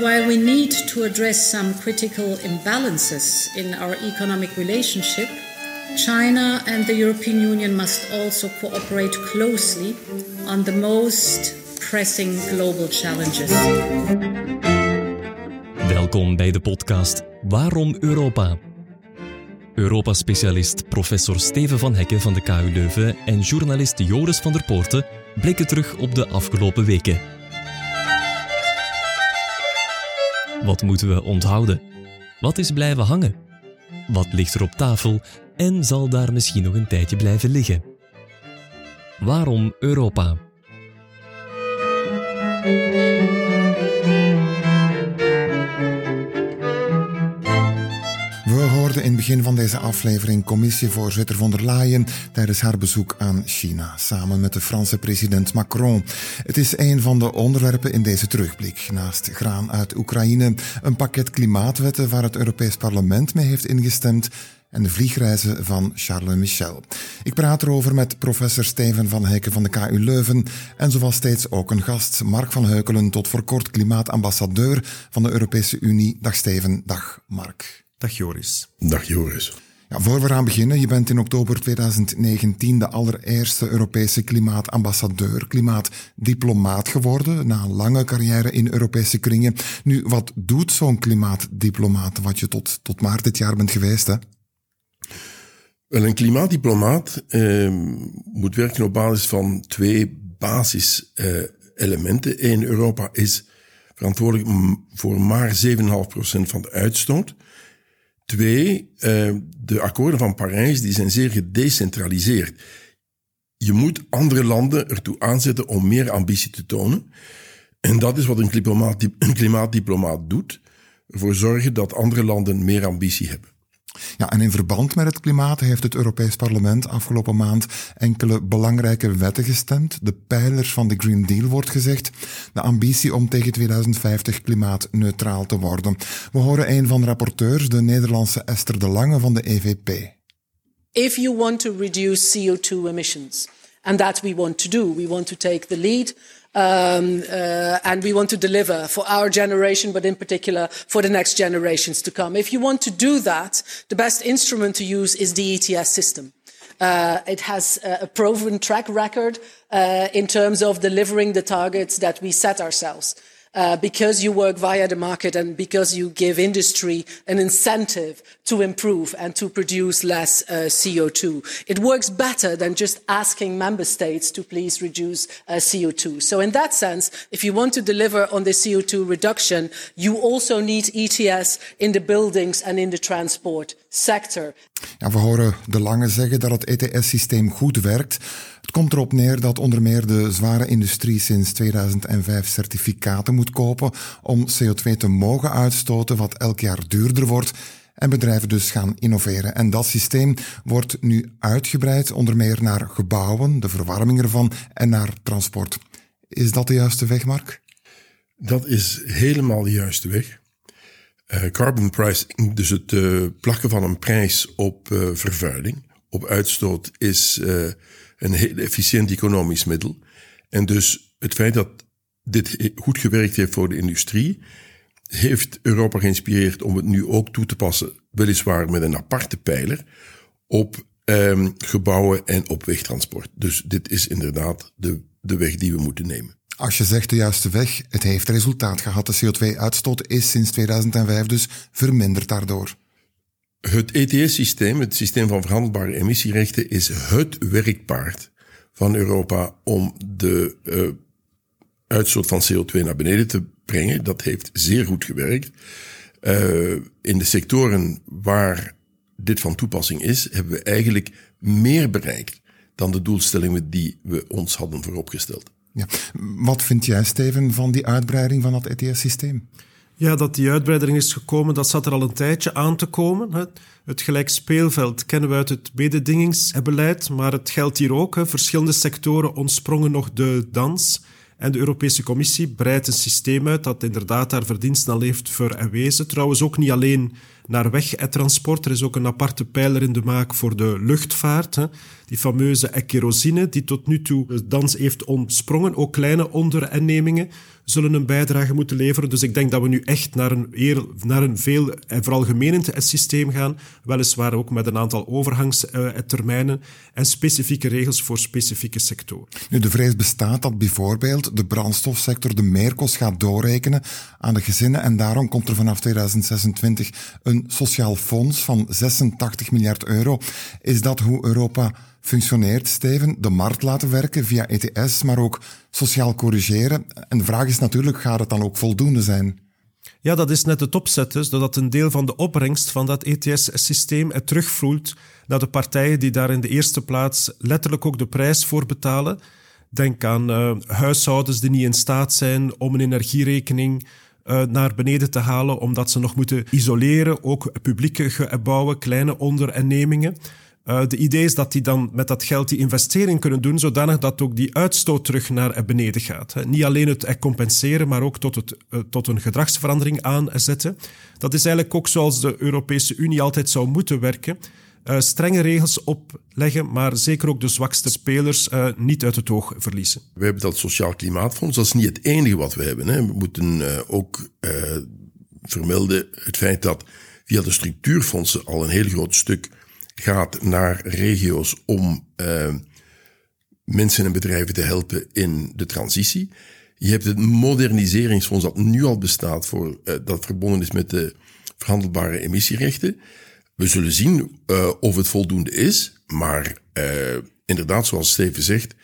While we need to address some critical imbalances in our economic relationship, China and the European Union must also cooperate closely on the most pressing global challenges. Welkom bij de podcast Waarom Europa? Europa-specialist professor Steven van Hekken van de KU Leuven en journalist Joris van der Poorten blikken terug op de afgelopen weken. Wat moeten we onthouden? Wat is blijven hangen? Wat ligt er op tafel en zal daar misschien nog een tijdje blijven liggen? Waarom Europa? Begin van deze aflevering commissievoorzitter von der Leyen tijdens haar bezoek aan China, samen met de Franse president Macron. Het is een van de onderwerpen in deze terugblik. Naast graan uit Oekraïne, een pakket klimaatwetten waar het Europees Parlement mee heeft ingestemd en de vliegreizen van Charles Michel. Ik praat erover met professor Steven van Hekken van de KU Leuven en zoals steeds ook een gast, Mark van Heukelen, tot voor kort klimaatambassadeur van de Europese Unie. Dag Steven, dag Mark. Dag Joris. Dag Joris. Ja, voor we eraan beginnen, je bent in oktober 2019 de allereerste Europese klimaatambassadeur, klimaatdiplomaat geworden, na een lange carrière in Europese kringen. Nu, wat doet zo'n klimaatdiplomaat, wat je tot, tot maart dit jaar bent geweest, hè? Wel, een klimaatdiplomaat eh, moet werken op basis van twee basiselementen. Eén, Europa is verantwoordelijk voor maar 7,5% van de uitstoot. Twee, uh, de akkoorden van Parijs die zijn zeer gedecentraliseerd. Je moet andere landen ertoe aanzetten om meer ambitie te tonen. En dat is wat een klimaatdiplomaat doet. Ervoor zorgen dat andere landen meer ambitie hebben. Ja, en in verband met het klimaat heeft het Europees Parlement afgelopen maand enkele belangrijke wetten gestemd. De pijlers van de Green Deal wordt gezegd. De ambitie om tegen 2050 klimaatneutraal te worden. We horen een van de rapporteurs, de Nederlandse Esther de Lange van de EVP. If you want to reduce CO2 emissions, and that we want to do, we want to take the lead. Um, uh, and we want to deliver for our generation, but in particular for the next generations to come. If you want to do that, the best instrument to use is the ETS system. Uh, it has a proven track record uh, in terms of delivering the targets that we set ourselves. Uh, because you work via the market and because you give industry an incentive to improve and to produce less uh, CO2. It works better than just asking member states to please reduce uh, CO2. So in that sense, if you want to deliver on the CO2 reduction, you also need ETS in the buildings and in the transport sector. Ja, we horen de Lange zeggen dat het ETS-systeem goed werkt. Het komt erop neer dat onder meer de zware industrie sinds 2005 certificaten moet kopen om CO2 te mogen uitstoten, wat elk jaar duurder wordt. En bedrijven dus gaan innoveren. En dat systeem wordt nu uitgebreid, onder meer naar gebouwen, de verwarming ervan en naar transport. Is dat de juiste weg, Mark? Dat is helemaal de juiste weg. Uh, carbon pricing, dus het uh, plakken van een prijs op uh, vervuiling, op uitstoot, is een heel efficiënt economisch middel. En dus het feit dat dit goed gewerkt heeft voor de industrie, heeft Europa geïnspireerd om het nu ook toe te passen, weliswaar met een aparte pijler, op um, gebouwen en op wegtransport. Dus dit is inderdaad de, de weg die we moeten nemen. Als je zegt de juiste weg, het heeft resultaat gehad. De CO2-uitstoot is sinds 2005 dus verminderd daardoor. Het ETS-systeem, het systeem van verhandelbare emissierechten, is het werkpaard van Europa om de uh, uitstoot van CO2 naar beneden te brengen. Dat heeft zeer goed gewerkt. Uh, in de sectoren waar dit van toepassing is, hebben we eigenlijk meer bereikt dan de doelstellingen die we ons hadden vooropgesteld. Ja. Wat vind jij, Steven, van die uitbreiding van dat ETS-systeem? Ja, dat die uitbreiding is gekomen, dat zat er al een tijdje aan te komen. Het gelijk speelveld kennen we uit het mededingingsbeleid, maar het geldt hier ook. Verschillende sectoren ontsprongen nog de dans. En de Europese Commissie breidt een systeem uit dat inderdaad daar verdiensten al heeft verwezen. Trouwens ook niet alleen naar wegtransport. Er is ook een aparte pijler in de maak voor de luchtvaart. Hè. Die fameuze kerosine die tot nu toe de dans heeft ontsprongen. Ook kleine ondernemingen zullen een bijdrage moeten leveren. Dus ik denk dat we nu echt naar een, naar een veel en vooral systeem gaan. Weliswaar ook met een aantal overgangstermijnen en specifieke regels voor specifieke sectoren. Nu, de vrees bestaat dat bijvoorbeeld de brandstofsector de meerkost gaat doorrekenen aan de gezinnen en daarom komt er vanaf 2026 een sociaal fonds van 86 miljard euro. Is dat hoe Europa functioneert, Steven? De markt laten werken via ETS, maar ook sociaal corrigeren. En de vraag is natuurlijk, gaat het dan ook voldoende zijn? Ja, dat is net het opzet, dus dat een deel van de opbrengst van dat ETS-systeem terugvloeit naar de partijen die daar in de eerste plaats letterlijk ook de prijs voor betalen. Denk aan uh, huishoudens die niet in staat zijn om een energierekening uh, naar beneden te halen, omdat ze nog moeten isoleren. Ook publieke gebouwen, kleine ondernemingen. Uh, de idee is dat die dan met dat geld die investering kunnen doen, zodanig dat ook die uitstoot terug naar beneden gaat. Niet alleen het compenseren, maar ook tot, het, tot een gedragsverandering aanzetten. Dat is eigenlijk ook zoals de Europese Unie altijd zou moeten werken. Strenge regels opleggen, maar zeker ook de zwakste spelers niet uit het oog verliezen. We hebben dat Sociaal Klimaatfonds, dat is niet het enige wat we hebben. Hè. We moeten ook vermelden het feit dat via de structuurfondsen al een heel groot stuk gaat naar regio's om mensen en bedrijven te helpen in de transitie. Je hebt het moderniseringsfonds dat nu al bestaat, voor, dat verbonden is met de verhandelbare emissierechten. We zullen zien uh, of het voldoende is, maar uh, inderdaad, zoals Steven zegt,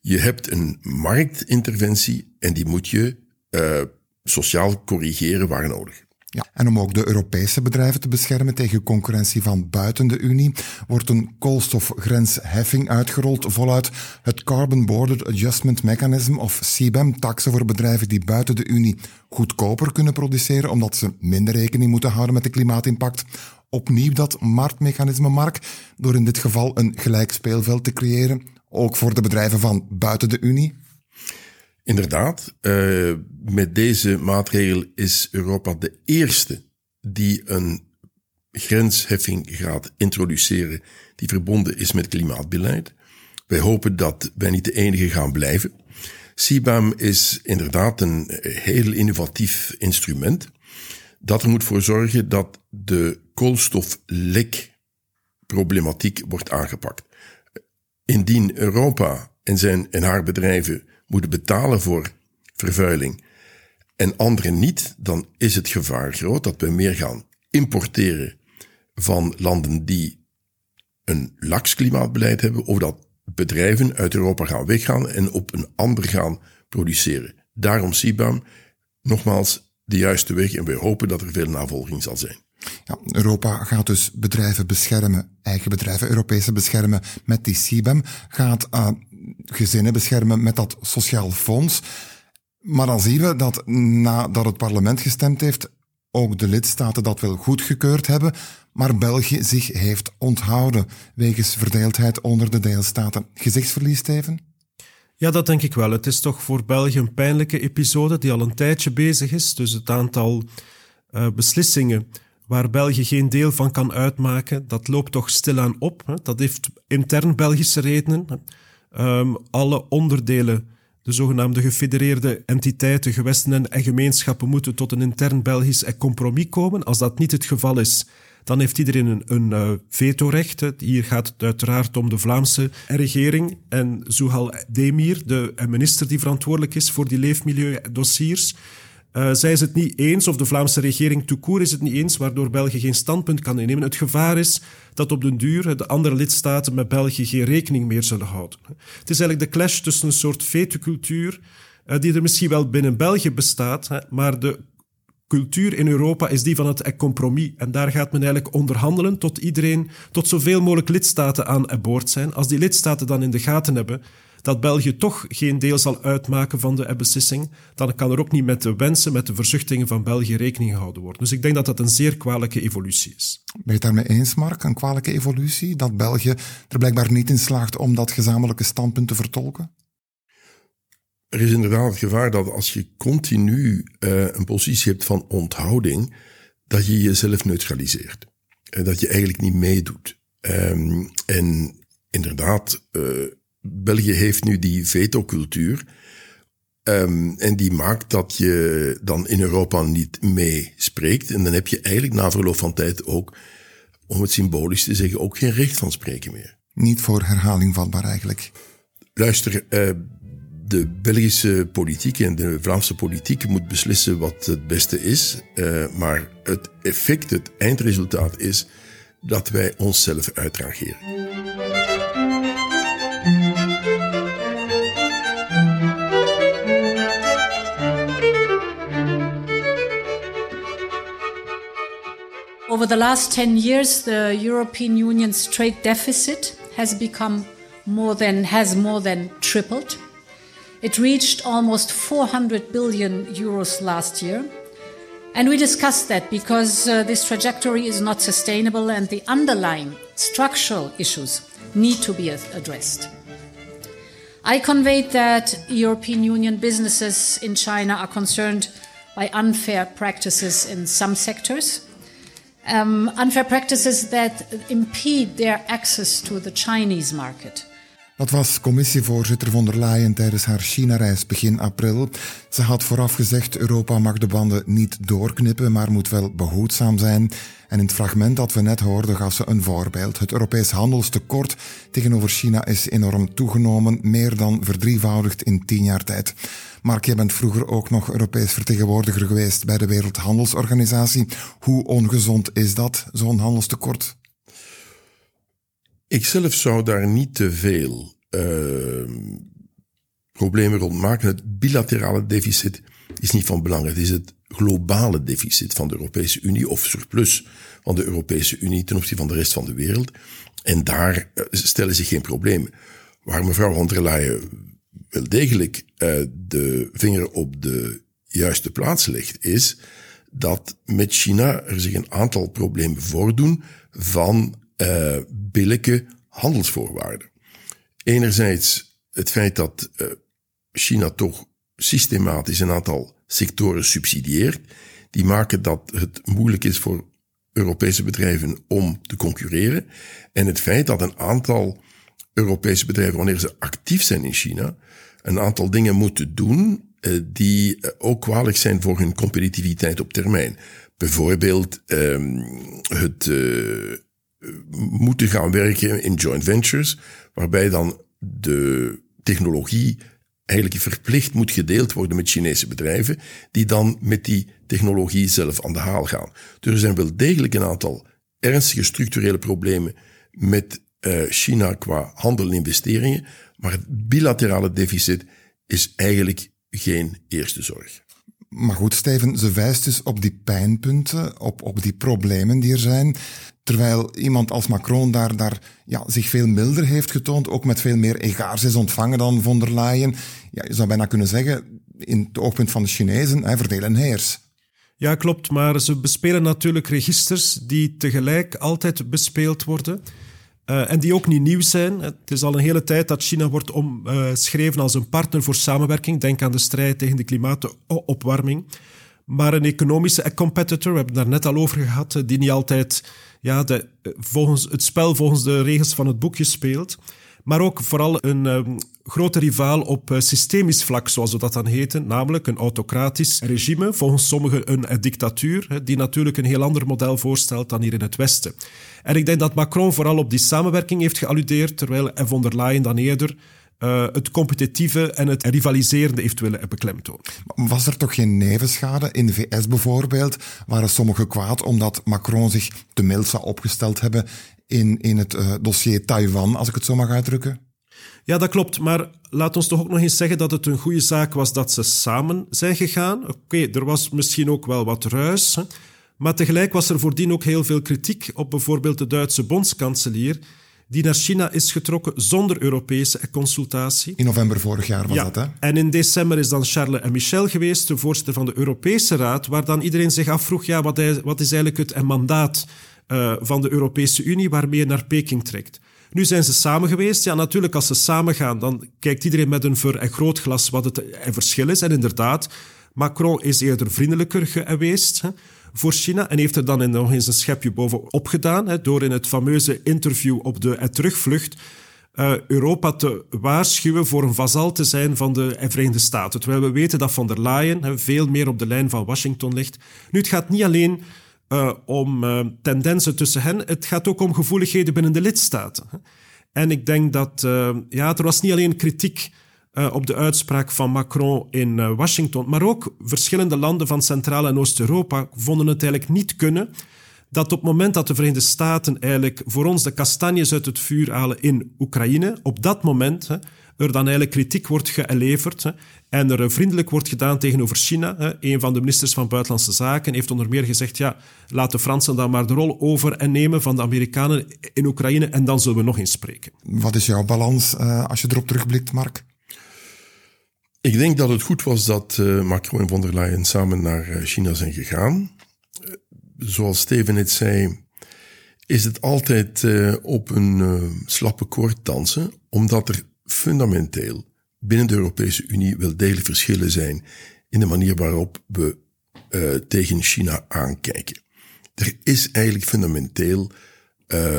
je hebt een marktinterventie en die moet je uh, sociaal corrigeren waar nodig. Ja, en om ook de Europese bedrijven te beschermen tegen concurrentie van buiten de Unie, wordt een koolstofgrensheffing uitgerold voluit het Carbon Border Adjustment Mechanism of CBAM, taxen voor bedrijven die buiten de Unie goedkoper kunnen produceren, omdat ze minder rekening moeten houden met de klimaatimpact opnieuw dat marktmechanisme, Mark, door in dit geval een gelijk speelveld te creëren, ook voor de bedrijven van buiten de Unie? Inderdaad, uh, met deze maatregel is Europa de eerste die een grensheffing gaat introduceren die verbonden is met klimaatbeleid. Wij hopen dat wij niet de enige gaan blijven. CBAM is inderdaad een heel innovatief instrument dat er moet voor zorgen dat de koolstoflekproblematiek wordt aangepakt. Indien Europa en, zijn, en haar bedrijven moeten betalen voor vervuiling en anderen niet, dan is het gevaar groot dat we meer gaan importeren van landen die een laks klimaatbeleid hebben, of dat bedrijven uit Europa gaan weggaan en op een ander gaan produceren. Daarom CBAM, nogmaals, de juiste weg en we hopen dat er veel navolging zal zijn. Ja, Europa gaat dus bedrijven beschermen, eigen bedrijven, Europese beschermen met die CBAM, gaat gezinnen beschermen met dat sociaal fonds. Maar dan zien we dat nadat het parlement gestemd heeft, ook de lidstaten dat wel goedgekeurd hebben, maar België zich heeft onthouden wegens verdeeldheid onder de deelstaten. Gezichtsverlies, Steven? Ja, dat denk ik wel. Het is toch voor België een pijnlijke episode die al een tijdje bezig is. Dus het aantal uh, beslissingen waar België geen deel van kan uitmaken, dat loopt toch stilaan op. Hè. Dat heeft intern Belgische redenen. Um, alle onderdelen, de zogenaamde gefedereerde entiteiten, gewesten en gemeenschappen, moeten tot een intern Belgisch compromis komen. Als dat niet het geval is, dan heeft iedereen een, een uh, vetorecht. Hier gaat het uiteraard om de Vlaamse regering en Zuhal Demir, de minister die verantwoordelijk is voor die leefmilieudossiers. Uh, zij is het niet eens, of de Vlaamse regering toekoer is het niet eens, waardoor België geen standpunt kan innemen. Het gevaar is dat op den duur de andere lidstaten met België geen rekening meer zullen houden. Het is eigenlijk de clash tussen een soort vetecultuur, uh, die er misschien wel binnen België bestaat, hè, maar de cultuur in Europa is die van het compromis. En daar gaat men eigenlijk onderhandelen tot iedereen, tot zoveel mogelijk lidstaten aan boord zijn. Als die lidstaten dan in de gaten hebben dat België toch geen deel zal uitmaken van de beslissing, dan kan er ook niet met de wensen, met de verzuchtingen van België rekening gehouden worden. Dus ik denk dat dat een zeer kwalijke evolutie is. Ben je het daarmee eens, Mark? Een kwalijke evolutie? Dat België er blijkbaar niet in slaagt om dat gezamenlijke standpunt te vertolken? er is inderdaad het gevaar dat als je continu uh, een positie hebt van onthouding, dat je jezelf neutraliseert. En dat je eigenlijk niet meedoet. Um, en inderdaad, uh, België heeft nu die veto-cultuur. Um, en die maakt dat je dan in Europa niet meespreekt. En dan heb je eigenlijk na verloop van tijd ook, om het symbolisch te zeggen, ook geen recht van spreken meer. Niet voor herhaling vatbaar eigenlijk. Luister, uh, de Belgische politiek en de Vlaamse politiek moet beslissen wat het beste is. Uh, maar het effect, het eindresultaat is dat wij onszelf uitrangeren. Over the last 10 years, the European Union's trade deficit has become more than has more than tripled. It reached almost 400 billion euros last year. And we discussed that because uh, this trajectory is not sustainable and the underlying structural issues need to be addressed. I conveyed that European Union businesses in China are concerned by unfair practices in some sectors, um, unfair practices that impede their access to the Chinese market. Dat was commissievoorzitter von der Leyen tijdens haar China-reis begin april. Ze had vooraf gezegd: Europa mag de banden niet doorknippen, maar moet wel behoedzaam zijn. En in het fragment dat we net hoorden gaf ze een voorbeeld. Het Europees handelstekort tegenover China is enorm toegenomen, meer dan verdrievoudigd in tien jaar tijd. Mark, jij bent vroeger ook nog Europees vertegenwoordiger geweest bij de Wereldhandelsorganisatie. Hoe ongezond is dat, zo'n handelstekort? Ik zelf zou daar niet te veel uh, problemen rond maken. Het bilaterale deficit is niet van belang. Het is het globale deficit van de Europese Unie of surplus van de Europese Unie ten opzichte van de rest van de wereld. En daar uh, stellen zich geen problemen. Waar mevrouw von der wel degelijk uh, de vinger op de juiste plaats legt, is dat met China er zich een aantal problemen voordoen van uh, billijke handelsvoorwaarden. Enerzijds het feit dat China toch systematisch een aantal sectoren subsidieert, die maken dat het moeilijk is voor Europese bedrijven om te concurreren. En het feit dat een aantal Europese bedrijven, wanneer ze actief zijn in China, een aantal dingen moeten doen uh, die ook kwalijk zijn voor hun competitiviteit op termijn. Bijvoorbeeld um, het uh, moeten gaan werken in joint ventures, waarbij dan de technologie eigenlijk verplicht moet gedeeld worden met Chinese bedrijven, die dan met die technologie zelf aan de haal gaan. Dus er zijn wel degelijk een aantal ernstige structurele problemen met uh, China qua handel en investeringen, maar het bilaterale deficit is eigenlijk geen eerste zorg. Maar goed, Steven, ze wijst dus op die pijnpunten, op, op die problemen die er zijn. Terwijl iemand als Macron daar, daar ja, zich veel milder heeft getoond, ook met veel meer egaars is ontvangen dan von der Leyen. Ja, je zou bijna kunnen zeggen, in het oogpunt van de Chinezen, hij verdelen en heers. Ja, klopt, maar ze bespelen natuurlijk registers die tegelijk altijd bespeeld worden. Uh, en die ook niet nieuw zijn. Het is al een hele tijd dat China wordt omschreven als een partner voor samenwerking. Denk aan de strijd tegen de klimaatopwarming. Maar een economische competitor, we hebben het daar net al over gehad, die niet altijd ja, de, volgens het spel volgens de regels van het boekje speelt. Maar ook vooral een um, grote rivaal op uh, systemisch vlak, zoals we dat dan heten. Namelijk een autocratisch regime, volgens sommigen een, dictatuur, die natuurlijk een heel ander model voorstelt dan hier in het Westen. En ik denk dat Macron vooral op die samenwerking heeft gealludeerd, terwijl von der Leyen dan eerder uh, het competitieve en het rivaliserende heeft willen beklemtonen. Was er toch geen nevenschade? In de VS bijvoorbeeld waren sommigen kwaad omdat Macron zich te mild zou opgesteld hebben in, in het uh, dossier Taiwan, als ik het zo mag uitdrukken. Ja, dat klopt. Maar laat ons toch ook nog eens zeggen dat het een goede zaak was dat ze samen zijn gegaan. Oké, okay, er was misschien ook wel wat ruis. Hè? Maar tegelijk was er voordien ook heel veel kritiek op bijvoorbeeld de Duitse bondskanselier die naar China is getrokken zonder Europese consultatie. In november vorig jaar was dat, hè? En in december is dan Charles en Michel geweest, de voorzitter van de Europese Raad, waar dan iedereen zich afvroeg, ja, wat, wat is eigenlijk het mandaat uh, van de Europese Unie waarmee je naar Peking trekt? Nu zijn ze samen geweest. Ja, natuurlijk, als ze samen gaan, dan kijkt iedereen met een vergrootglas wat het verschil is. En inderdaad, Macron is eerder vriendelijker geweest hè, voor China en heeft er dan nog eens een schepje bovenop gedaan hè, door in het fameuze interview op de terugvlucht uh, Europa te waarschuwen voor een vazal te zijn van de Verenigde Staten. Terwijl we weten dat van der Leyen veel meer op de lijn van Washington ligt. Nu, het gaat niet alleen om tendensen tussen hen, het gaat ook om gevoeligheden binnen de lidstaten. En ik denk dat ja, er was niet alleen kritiek uh, op de uitspraak van Macron in uh, Washington. Maar ook verschillende landen van Centraal- en Oost-Europa vonden het eigenlijk niet kunnen dat op het moment dat de Verenigde Staten eigenlijk voor ons de kastanjes uit het vuur halen in Oekraïne, op dat moment hè, er dan eigenlijk kritiek wordt geleverd hè, en er vriendelijk wordt gedaan tegenover China. Hè. Een van de ministers van Buitenlandse Zaken heeft onder meer gezegd, ja, laat de Fransen dan maar de rol over en nemen van de Amerikanen in Oekraïne en dan zullen we nog eens spreken. Wat is jouw balans als je erop terugblikt, Mark? Ik denk dat het goed was dat uh, Macron en von der Leyen samen naar uh, China zijn gegaan. Uh, zoals Steven net zei, is het altijd op een slappe koord dansen, omdat er fundamenteel binnen de Europese Unie wel degelijk verschillen zijn in de manier waarop we tegen China aankijken. Er is eigenlijk fundamenteel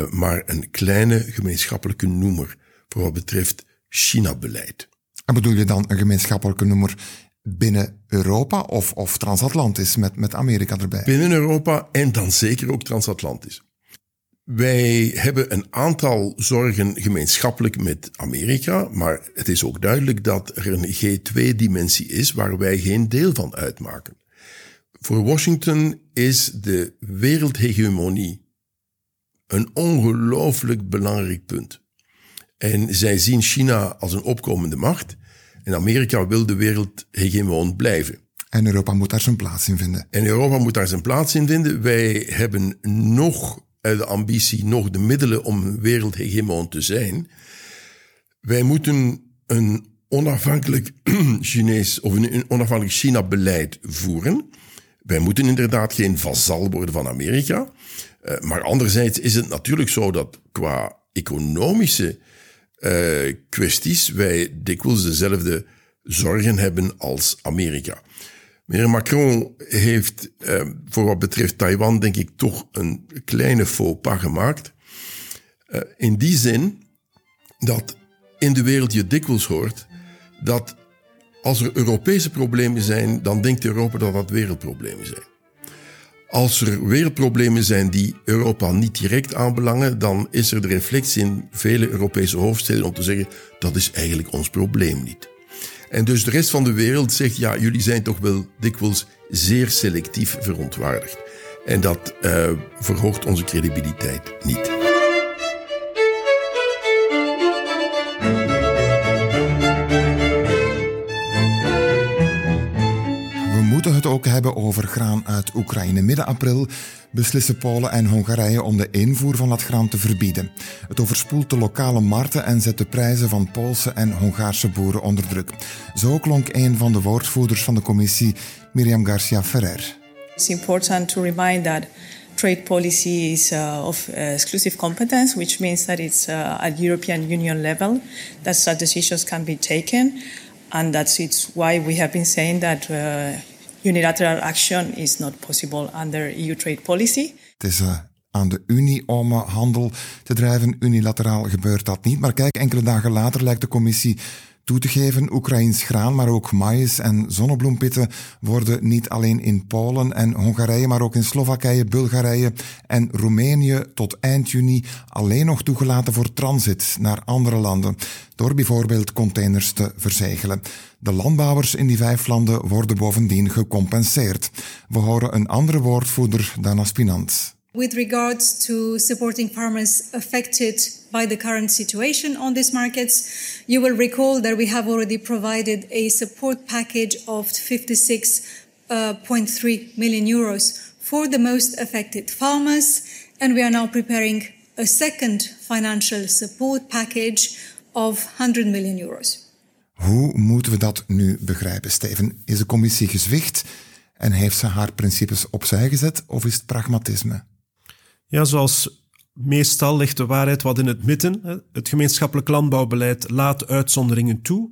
maar een kleine gemeenschappelijke noemer voor wat betreft China-beleid. En bedoel je dan een gemeenschappelijke noemer binnen Europa of, of transatlantisch met, met Amerika erbij? Binnen Europa en dan zeker ook transatlantisch. Wij hebben een aantal zorgen gemeenschappelijk met Amerika, maar het is ook duidelijk dat er een G2-dimensie is waar wij geen deel van uitmaken. Voor Washington is de wereldhegemonie een ongelooflijk belangrijk punt. En zij zien China als een opkomende macht. En Amerika wil de wereld hegemoon blijven. En Europa moet daar zijn plaats in vinden. En Europa moet daar zijn plaats in vinden. Wij hebben nog de ambitie, nog de middelen om wereldhegemoon te zijn. Wij moeten een onafhankelijk Chinees of een onafhankelijk China-beleid voeren. Wij moeten inderdaad geen vazal worden van Amerika. Eh, maar anderzijds is het natuurlijk zo dat qua economische uh, kwesties wij dikwijls dezelfde zorgen hebben als Amerika. Meneer Macron heeft uh, voor wat betreft Taiwan denk ik toch een kleine faux pas gemaakt. Uh, in die zin dat in de wereld je dikwijls hoort dat als er Europese problemen zijn, dan denkt Europa dat dat wereldproblemen zijn. Als er wereldproblemen zijn die Europa niet direct aanbelangen, dan is er de reflectie in vele Europese hoofdsteden om te zeggen dat is eigenlijk ons probleem niet. En dus de rest van de wereld zegt ja, jullie zijn toch wel dikwijls zeer selectief verontwaardigd. En dat uh, verhoogt onze credibiliteit niet. Ook hebben over graan uit Oekraïne. Midden april beslissen Polen en Hongarije om de invoer van dat graan te verbieden. Het overspoelt de lokale markten en zet de prijzen van Poolse en Hongaarse boeren onder druk. Zo klonk een van de woordvoerders van de commissie, Miriam Garcia Ferrer. It's important to remind that trade policy is uh, of uh, exclusive competence, which means that it's uh, at European Union level that such decisions can be taken. And that's it's why we have been saying that uh, unilateral action is not possible under EU trade policy. Het is uh, aan de Unie om uh, handel te drijven. Unilateraal gebeurt dat niet. Maar kijk, enkele dagen later lijkt de commissie toe te geven. Oekraïns graan, maar ook maïs en zonnebloempitten worden niet alleen in Polen en Hongarije, maar ook in Slowakije, Bulgarije en Roemenië tot eind juni alleen nog toegelaten voor transit naar andere landen, door bijvoorbeeld containers te verzegelen. De landbouwers in die vijf landen worden bovendien gecompenseerd. We horen een andere woordvoerder, Dana Spinant. With regards to supporting farmers affected by the current situation on these markets, you will recall that we have already provided a support package of 56.3 uh, euros for the most affected farmers, and we are now preparing a second financial support package of 100 million euros. Hoe moeten we dat nu begrijpen, Steven? Is de commissie gezwicht en heeft ze haar principes opzij gezet of is het pragmatisme? Ja, zoals meestal ligt de waarheid wat in het midden. Het gemeenschappelijk landbouwbeleid laat uitzonderingen toe.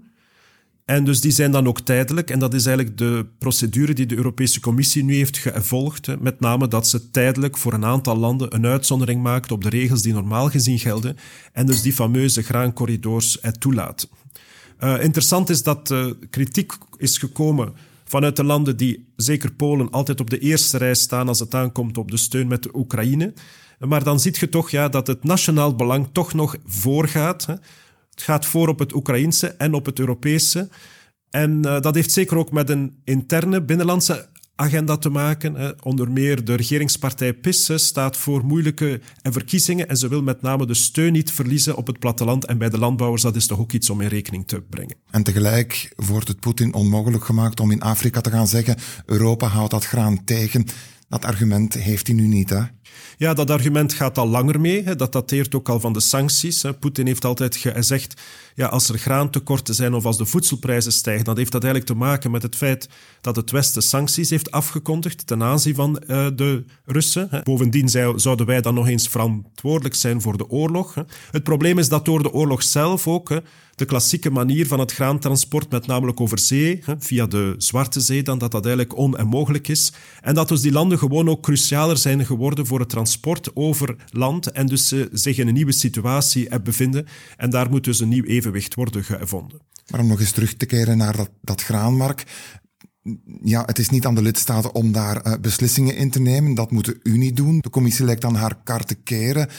En dus die zijn dan ook tijdelijk. En dat is eigenlijk de procedure die de Europese Commissie nu heeft gevolgd. Met name dat ze tijdelijk voor een aantal landen een uitzondering maakt op de regels die normaal gezien gelden. En dus die fameuze graancorridors toelaat. Uh, interessant is dat uh, kritiek is gekomen vanuit de landen die, zeker Polen, altijd op de eerste rij staan als het aankomt op de steun met de Oekraïne. Maar dan zie je toch ja, dat het nationaal belang toch nog voorgaat. Het gaat voor op het Oekraïnse en op het Europese. En uh, dat heeft zeker ook met een interne binnenlandse agenda te maken. Onder meer de regeringspartij PIS staat voor moeilijke verkiezingen en ze wil met name de steun niet verliezen op het platteland en bij de landbouwers. Dat is toch ook iets om in rekening te brengen. En tegelijk wordt het Poetin onmogelijk gemaakt om in Afrika te gaan zeggen Europa houdt dat graan tegen. Dat argument heeft hij nu niet, hè? Ja, dat argument gaat al langer mee. Dat dateert ook al van de sancties. Poetin heeft altijd gezegd, ja, als er graantekorten zijn of als de voedselprijzen stijgen, dan heeft dat eigenlijk te maken met het feit dat het Westen sancties heeft afgekondigd ten aanzien van uh, de Russen. Bovendien zouden wij dan nog eens verantwoordelijk zijn voor de oorlog. Het probleem is dat door de oorlog zelf ook de klassieke manier van het graantransport, met namelijk over zee, via de Zwarte Zee, dan dat dat eigenlijk onmogelijk is. En dat dus die landen gewoon ook crucialer zijn geworden voor het transport over land en dus ze zich in een nieuwe situatie bevinden. En daar moet dus een nieuw evenwicht worden gevonden. Maar om nog eens terug te keren naar dat, graanmark. Ja, het is niet aan de lidstaten om daar uh, beslissingen in te nemen. Dat moet de Unie doen. De commissie lijkt dan haar kar te keren.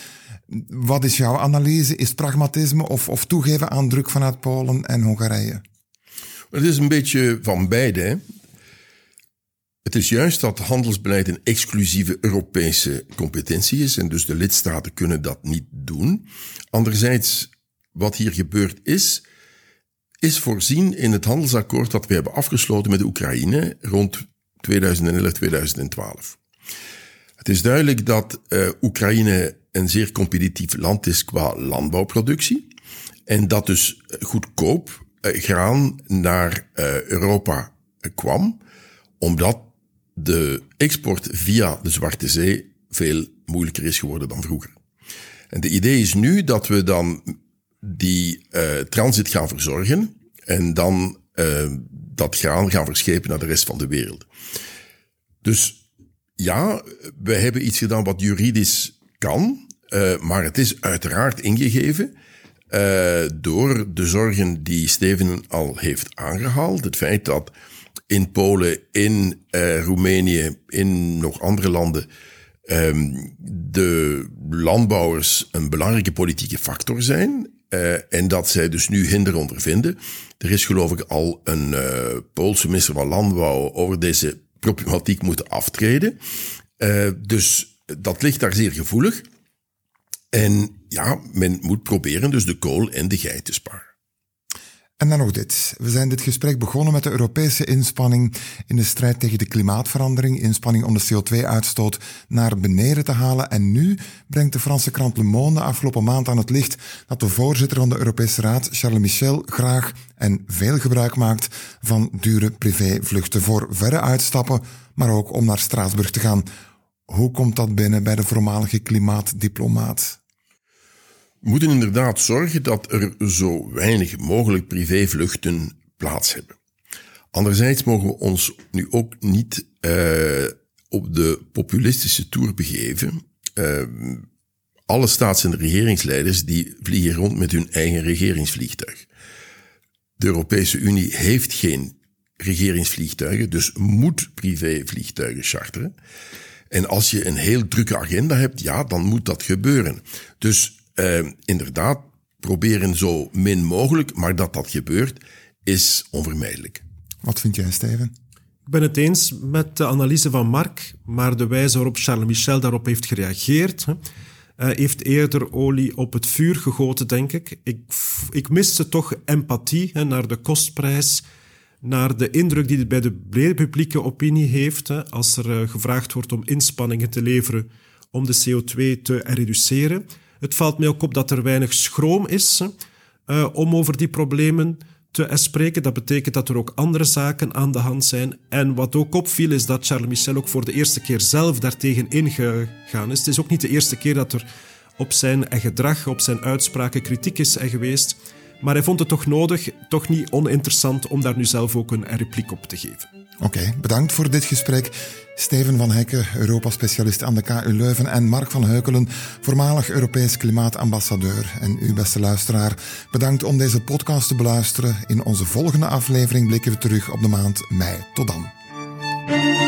Wat is jouw analyse? Is het pragmatisme of, of toegeven aan druk vanuit Polen en Hongarije? Het is een beetje van beide. Het is juist dat handelsbeleid een exclusieve Europese competentie is en dus de lidstaten kunnen dat niet doen. Anderzijds, wat hier gebeurd is, is voorzien in het handelsakkoord dat we hebben afgesloten met de Oekraïne rond 2011-2012. Het is duidelijk dat uh, Oekraïne een zeer competitief land is qua landbouwproductie. En dat dus goedkoop uh, graan naar uh, Europa kwam, omdat de export via de Zwarte Zee veel moeilijker is geworden dan vroeger. En de idee is nu dat we dan die transit gaan verzorgen en dan dat graan gaan verschepen naar de rest van de wereld. Dus ja, we hebben iets gedaan wat juridisch kan, uh, maar het is uiteraard ingegeven door de zorgen die Steven al heeft aangehaald. Het feit dat in Polen, in uh, Roemenië, in nog andere landen, um, de landbouwers een belangrijke politieke factor zijn. En dat zij dus nu hinder ondervinden. Er is geloof ik al een Poolse minister van Landbouw over deze problematiek moeten aftreden. Uh, dus dat ligt daar zeer gevoelig. En ja, men moet proberen dus de kool en de geit te sparen. En dan nog dit. We zijn dit gesprek begonnen met de Europese inspanning in de strijd tegen de klimaatverandering, inspanning om de CO2-uitstoot naar beneden te halen. En nu brengt de Franse krant Le Monde afgelopen maand aan het licht dat de voorzitter van de Europese Raad, Charles Michel, graag en veel gebruik maakt van dure privévluchten voor verre uitstappen, maar ook om naar Straatsburg te gaan. Hoe komt dat binnen bij de voormalige klimaatdiplomaat? Moeten inderdaad zorgen dat er zo weinig mogelijk privévluchten plaats hebben. Anderzijds mogen we ons nu ook niet uh, op de populistische toer begeven. Uh, alle staats- en regeringsleiders die vliegen rond met hun eigen regeringsvliegtuig. De Europese Unie heeft geen regeringsvliegtuigen, dus moet privévliegtuigen charteren. En als je een heel drukke agenda hebt, ja, dan moet dat gebeuren. Dus uh, inderdaad proberen zo min mogelijk, maar dat dat gebeurt, is onvermijdelijk. Wat vind jij, Steven? Ik ben het eens met de analyse van Mark, maar de wijze waarop Charles Michel daarop heeft gereageerd, hè, uh, heeft eerder olie op het vuur gegoten, denk ik. Ik, ik miste toch empathie hè, naar de kostprijs, naar de indruk die het bij de brede publieke opinie heeft, hè, als er uh, gevraagd wordt om inspanningen te leveren om de CO2 te reduceren. Het valt mij ook op dat er weinig schroom is uh, om over die problemen te spreken. Dat betekent dat er ook andere zaken aan de hand zijn. En wat ook opviel is dat Charles Michel ook voor de eerste keer zelf daartegen ingegaan is. Het is ook niet de eerste keer dat er op zijn gedrag, op zijn uitspraken kritiek is geweest. Maar hij vond het toch nodig, toch niet oninteressant om daar nu zelf ook een repliek op te geven. Oké, bedankt voor dit gesprek. Steven van Hekken, Europa-specialist aan de KU Leuven en Mark van Heukelen, voormalig Europees klimaatambassadeur. En u, beste luisteraar, bedankt om deze podcast te beluisteren. In onze volgende aflevering blikken we terug op de maand mei. Tot dan.